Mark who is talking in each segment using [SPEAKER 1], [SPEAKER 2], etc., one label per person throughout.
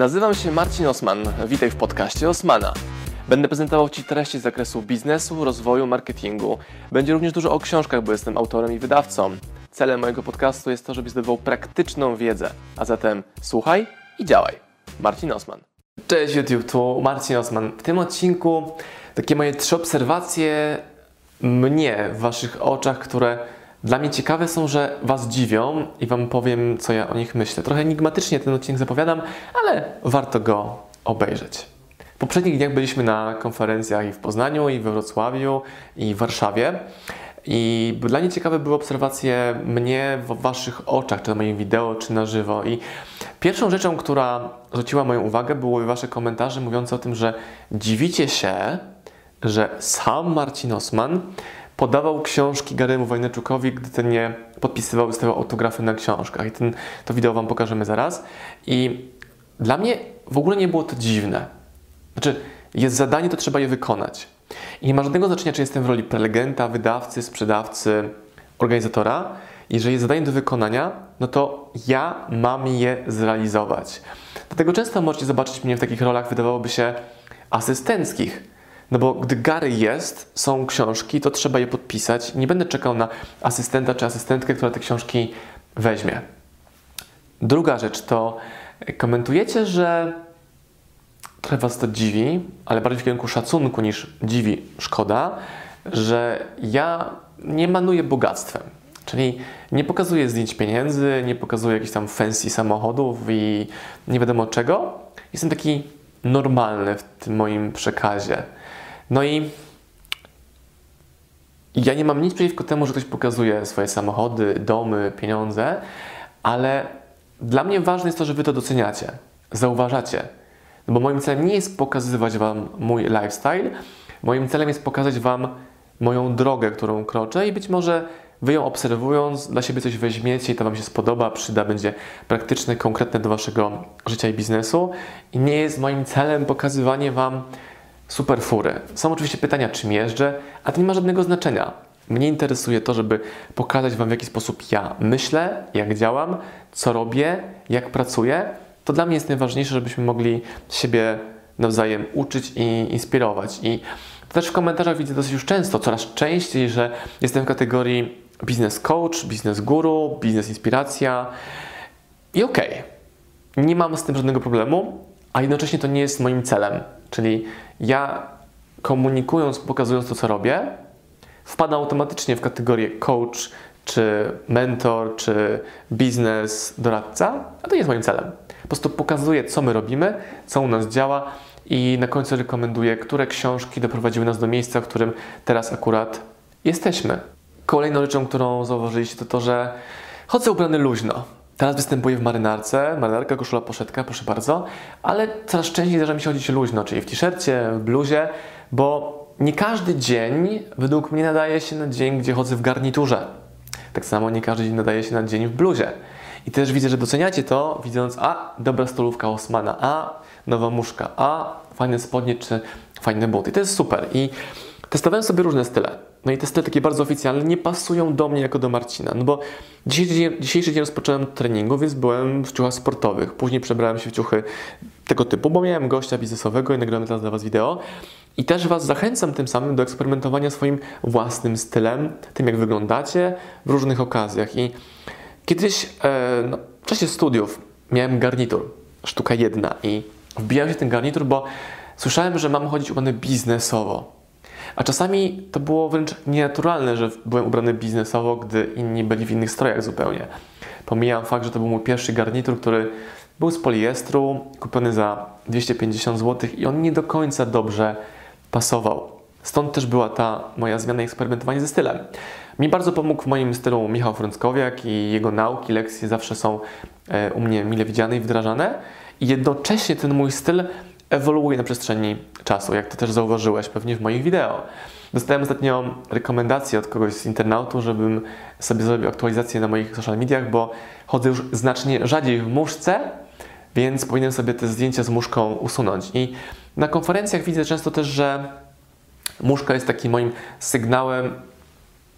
[SPEAKER 1] Nazywam się Marcin Osman. Witaj w podcaście Osmana. Będę prezentował Ci treści z zakresu biznesu, rozwoju, marketingu. Będzie również dużo o książkach, bo jestem autorem i wydawcą. Celem mojego podcastu jest to, żebyś zdobywał praktyczną wiedzę. A zatem słuchaj i działaj. Marcin Osman. Cześć YouTube, tu Marcin Osman. W tym odcinku takie moje trzy obserwacje mnie w Waszych oczach, które dla mnie ciekawe są, że Was dziwią i Wam powiem, co ja o nich myślę. Trochę enigmatycznie ten odcinek zapowiadam, ale warto go obejrzeć. W poprzednich dniach byliśmy na konferencjach i w Poznaniu, i we Wrocławiu, i w Warszawie. I dla mnie ciekawe były obserwacje mnie w Waszych oczach, czy na moim wideo, czy na żywo. I pierwszą rzeczą, która zwróciła moją uwagę, były Wasze komentarze mówiące o tym, że dziwicie się, że sam Marcin Osman podawał książki Garymu Wojnaczukowi, gdy ten nie podpisywał, wystawiał autografy na książkach. I ten, to wideo Wam pokażemy zaraz. I dla mnie w ogóle nie było to dziwne. Znaczy, jest zadanie, to trzeba je wykonać. I nie ma żadnego znaczenia, czy jestem w roli prelegenta, wydawcy, sprzedawcy, organizatora. Jeżeli jest zadanie do wykonania, no to ja mam je zrealizować. Dlatego często możecie zobaczyć mnie w takich rolach, wydawałoby się, asystenckich no bo gdy Gary jest, są książki, to trzeba je podpisać. Nie będę czekał na asystenta czy asystentkę, która te książki weźmie. Druga rzecz to komentujecie, że trochę Was to dziwi, ale bardziej w kierunku szacunku niż dziwi szkoda, że ja nie manuję bogactwem. Czyli nie pokazuję zdjęć pieniędzy, nie pokazuję jakichś tam fancy samochodów i nie wiadomo czego. Jestem taki normalny w tym moim przekazie. No i ja nie mam nic przeciwko temu, że ktoś pokazuje swoje samochody, domy, pieniądze, ale dla mnie ważne jest to, że Wy to doceniacie, zauważacie. No bo moim celem nie jest pokazywać Wam mój lifestyle, moim celem jest pokazać Wam moją drogę, którą kroczę i być może Wy ją obserwując, dla siebie coś weźmiecie i to Wam się spodoba, przyda, będzie praktyczne, konkretne do Waszego życia i biznesu. I nie jest moim celem pokazywanie Wam super fury. Są oczywiście pytania, czym jeżdżę, a to nie ma żadnego znaczenia. Mnie interesuje to, żeby pokazać Wam, w jaki sposób ja myślę, jak działam, co robię, jak pracuję. To dla mnie jest najważniejsze, żebyśmy mogli siebie nawzajem uczyć i inspirować. I też w komentarzach widzę dosyć już często, coraz częściej, że jestem w kategorii biznes coach, biznes guru, biznes inspiracja. I okej, okay, nie mam z tym żadnego problemu, a jednocześnie to nie jest moim celem. Czyli ja komunikując, pokazując to, co robię, wpadam automatycznie w kategorię coach, czy mentor, czy biznes, doradca, a to nie jest moim celem. Po prostu pokazuję, co my robimy, co u nas działa i na końcu rekomenduję, które książki doprowadziły nas do miejsca, w którym teraz akurat jesteśmy. Kolejną rzeczą, którą zauważyliście, to to, że chodzę ubrany luźno. Teraz występuję w marynarce, marynarka, koszula, poszetka, proszę bardzo, ale coraz częściej zdarza mi się chodzić luźno, czyli w t-shircie, w bluzie, bo nie każdy dzień według mnie nadaje się na dzień, gdzie chodzę w garniturze. Tak samo nie każdy dzień nadaje się na dzień w bluzie. I też widzę, że doceniacie to, widząc, a dobra stolówka Osmana, a nowa muszka, a fajne spodnie czy fajne buty. I to jest super. I testowałem sobie różne style. No i te style takie bardzo oficjalne nie pasują do mnie jako do Marcina. No bo dzisiejszy dzień, dzisiejszy dzień rozpocząłem treningu, więc byłem w ciuchach sportowych. Później przebrałem się w ciuchy tego typu, bo miałem gościa biznesowego i nagrałem teraz dla Was wideo. I też Was zachęcam tym samym do eksperymentowania swoim własnym stylem, tym jak wyglądacie w różnych okazjach. I kiedyś e, no, w czasie studiów miałem garnitur, sztuka jedna i wbijałem się ten garnitur, bo słyszałem, że mam chodzić ubrany biznesowo. A czasami to było wręcz nienaturalne, że byłem ubrany biznesowo, gdy inni byli w innych strojach zupełnie. Pomijam fakt, że to był mój pierwszy garnitur, który był z poliestru, kupiony za 250 zł i on nie do końca dobrze pasował. Stąd też była ta moja zmiana i eksperymentowanie ze stylem. Mi bardzo pomógł w moim stylu Michał Frąckowiak i jego nauki, lekcje zawsze są e, u mnie mile widziane i wdrażane. I jednocześnie ten mój styl ewoluuje na przestrzeni czasu, jak to też zauważyłeś pewnie w moich wideo. Dostałem ostatnio rekomendację od kogoś z internautu, żebym sobie zrobił aktualizację na moich social mediach, bo chodzę już znacznie rzadziej w muszce, więc powinienem sobie te zdjęcia z muszką usunąć. I na konferencjach widzę często też, że muszka jest takim moim sygnałem,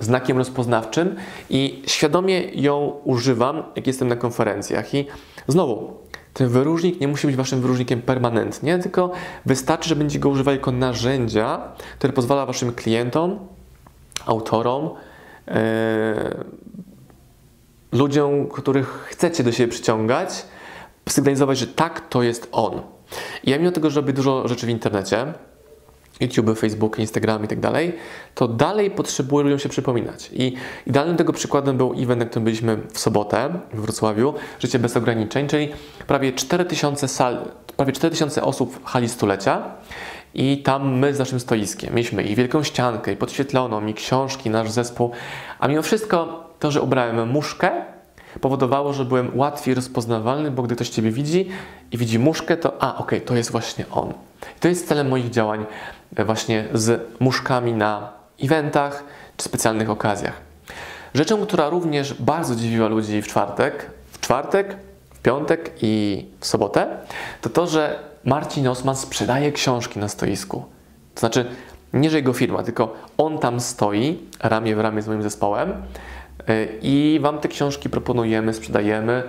[SPEAKER 1] znakiem rozpoznawczym i świadomie ją używam, jak jestem na konferencjach. I znowu, Ten wyróżnik nie musi być waszym wyróżnikiem permanentnie, tylko wystarczy, że będziecie go używali jako narzędzia, które pozwala waszym klientom, autorom, yy, ludziom, których chcecie do siebie przyciągać, sygnalizować, że tak, to jest on. I ja mimo tego, że robię dużo rzeczy w internecie, YouTube, Facebook, Instagram i tak dalej, to dalej potrzebuję ludziom się przypominać. I idealnym tego przykładem był event, na którym byliśmy w sobotę w Wrocławiu, Życie bez ograniczeń, czyli prawie 4000 sal, prawie 4000 osób w hali stulecia i tam my z naszym stoiskiem mieliśmy i wielką ściankę, i podświetloną, i książki, nasz zespół, a mimo wszystko to, że ubrałem muszkę, powodowało, że byłem łatwiej rozpoznawalny, bo gdy ktoś Ciebie widzi i widzi muszkę, to a, okej, okay, to jest właśnie on. I to jest celem moich działań e, właśnie z muszkami na eventach czy specjalnych okazjach. Rzeczą, która również bardzo dziwiła ludzi w czwartek, w czwartek, w piątek i w sobotę, to to, że Marcin Osman sprzedaje książki na stoisku. To znaczy, nie że jego firma, tylko on tam stoi ramię w ramię z moim zespołem E, I Wam te książki proponujemy, sprzedajemy.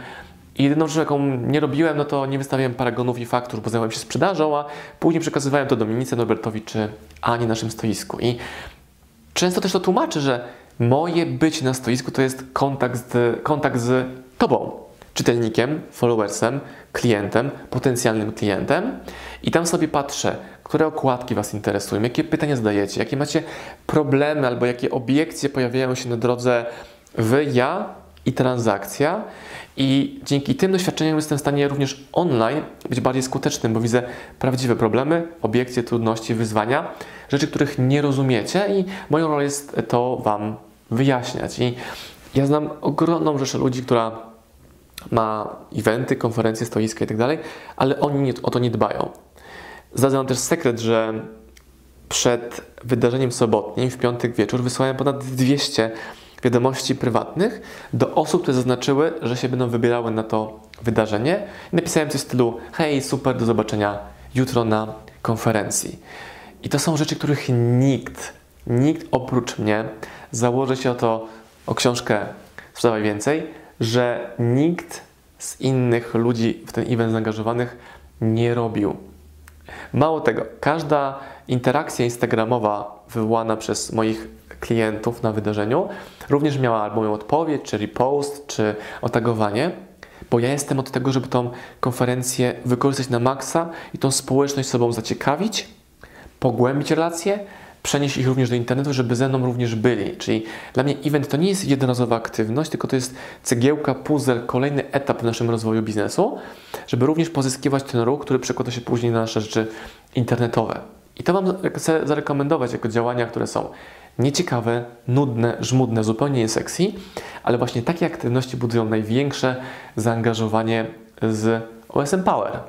[SPEAKER 1] I jedyną rzecz, jaką nie robiłem, no to nie wystawiałem paragonów i faktur, bo zajmowałem się sprzedażą, a później przekazywałem to Dominice, Norbertowi czy Ani naszym stoisku. I często też to tłumaczę, że moje być na stoisku to jest kontakt z, kontakt z Tobą, czytelnikiem, followersem, klientem, potencjalnym klientem. I tam sobie patrzę, które okładki Was interesują, jakie pytania zadajecie, jakie macie problemy albo jakie obiekcje pojawiają się na drodze wy, ja i transakcja. I dzięki tym doświadczeniom jestem w stanie również online być bardziej skutecznym, bo widzę prawdziwe problemy, obiekcje, trudności, wyzwania, rzeczy, których nie rozumiecie, i moją rolą jest to Wam wyjaśniać. I ja znam ogromną rzeszę ludzi, która ma eventy, konferencje, stoiska i tak ale oni o to nie dbają. Zdradzę Wam też sekret, że przed wydarzeniem sobotnim, w piątek wieczór, wysłałem ponad 200 wiadomości prywatnych do osób, które zaznaczyły, że się będą wybierały na to wydarzenie. I napisałem coś w stylu: Hej, super, do zobaczenia jutro na konferencji. I to są rzeczy, których nikt, nikt oprócz mnie założy się o to, o książkę Sprzedawaj Więcej, że nikt z innych ludzi w ten event zaangażowanych nie robił. Mało tego, każda interakcja instagramowa wywołana przez moich klientów na wydarzeniu również miała albo moją odpowiedź, czy repost, czy otagowanie, bo ja jestem od tego, żeby tą konferencję wykorzystać na maksa i tą społeczność sobą zaciekawić, pogłębić relacje, przenieść ich również do internetu, żeby ze mną również byli. Czyli dla mnie event to nie jest jednorazowa aktywność, tylko to jest cegiełka, puzzle, kolejny etap w naszym rozwoju biznesu, żeby również pozyskiwać ten ruch, który przekłada się później na nasze rzeczy internetowe. I to Wam chcę zarekomendować jako działania, które są nieciekawe, nudne, żmudne, zupełnie nie sexy, ale właśnie takie aktywności budują największe zaangażowanie z OSM Power.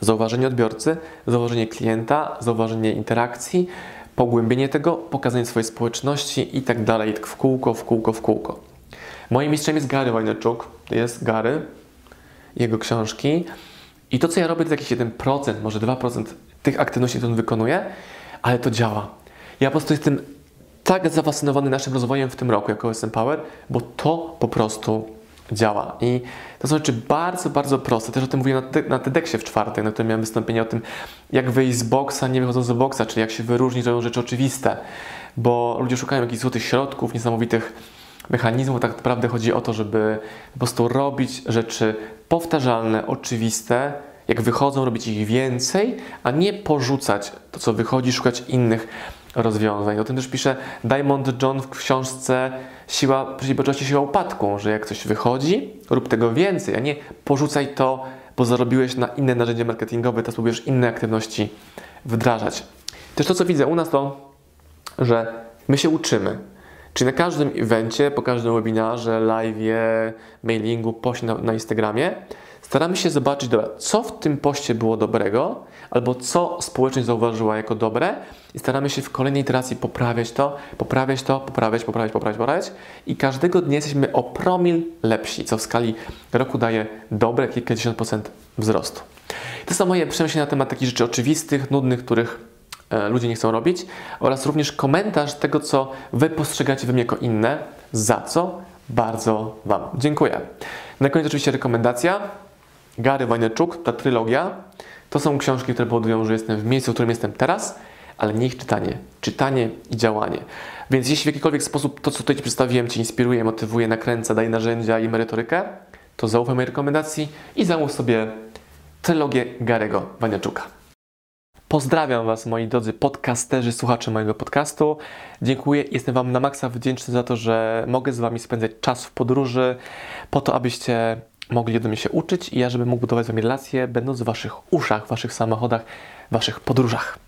[SPEAKER 1] Zauważenie odbiorcy, zauważenie klienta, zauważenie interakcji, pogłębienie tego, pokazanie swojej społeczności i tak dalej, w kółko, w kółko, w kółko. Moim mistrzem jest Gary Wajnerczuk, to jest Gary, jego książki i to, co ja robię, to jakiś 1%, może 2% tych aktywności, które on wykonuje, ale to działa. Ja po prostu jestem tak zafascynowany naszym rozwojem w tym roku jako SM Power, bo to po prostu działa. I to są rzeczy bardzo, bardzo proste. Też o tym mówiłem na, TEDxie w czwartek, na którym miałem wystąpienie o tym, jak wyjść z boksa, nie wychodząc z boksa, czyli jak się wyróżnić, to są rzeczy oczywiste. Bo ludzie szukają jakichś złotych środków, niesamowitych mechanizmów. Tak naprawdę chodzi o to, żeby po prostu robić rzeczy powtarzalne, oczywiste, jak wychodzą, robić ich więcej, a nie porzucać to, co wychodzi, szukać innych rozwiązań. O tym też pisze Diamond John w książce Siła Przedsiębiorczości, Siła Upadku, że jak coś wychodzi, rób tego więcej, a nie porzucaj to, bo zarobiłeś na inne narzędzia marketingowe, teraz próbujesz inne aktywności wdrażać. Też to, co widzę u nas, to, że my się uczymy. Czyli na każdym evencie, po każdym webinarze, live, mailingu, poście na, na Instagramie staramy się zobaczyć, dobra, co w tym poście było dobrego, albo co społeczność zauważyła jako dobre i staramy się w kolejnej iteracji poprawiać to, poprawiać to, poprawiać, poprawiać, poprawiać, poprawiać i każdego dnia jesteśmy o promil lepsi, co w skali roku daje dobre kilkadziesiąt procent wzrostu. To są moje przemyślenia na temat takich rzeczy oczywistych, nudnych, których e, ludzie nie chcą robić oraz również komentarz tego, co Wy postrzegacie we mnie jako inne, za co bardzo Wam dziękuję. Na koniec oczywiście rekomendacja Gary Vaynerchuk, ta trylogia, to są książki, które powodują, że jestem w miejscu, w którym jestem teraz, ale nie ich czytanie. Czytanie i działanie. Więc jeśli w jakikolwiek sposób to, co tutaj Ci przedstawiłem, Cię inspiruje, motywuje, nakręca, daje narzędzia i merytorykę, to zaufaj mojej rekomendacji i zamów sobie trylogię Garego Vaynerchuka. Pozdrawiam Was, moi drodzy podcasterzy, słuchacze mojego podcastu. Dziękuję. Jestem Wam na maksa wdzięczny za to, że mogę z Wami spędzać czas w podróży, po to, abyście mogli do mnie się uczyć i ja, żebym mógł budować z Wami relacje, będąc w Waszych uszach, w Waszych samochodach, w Waszych podróżach.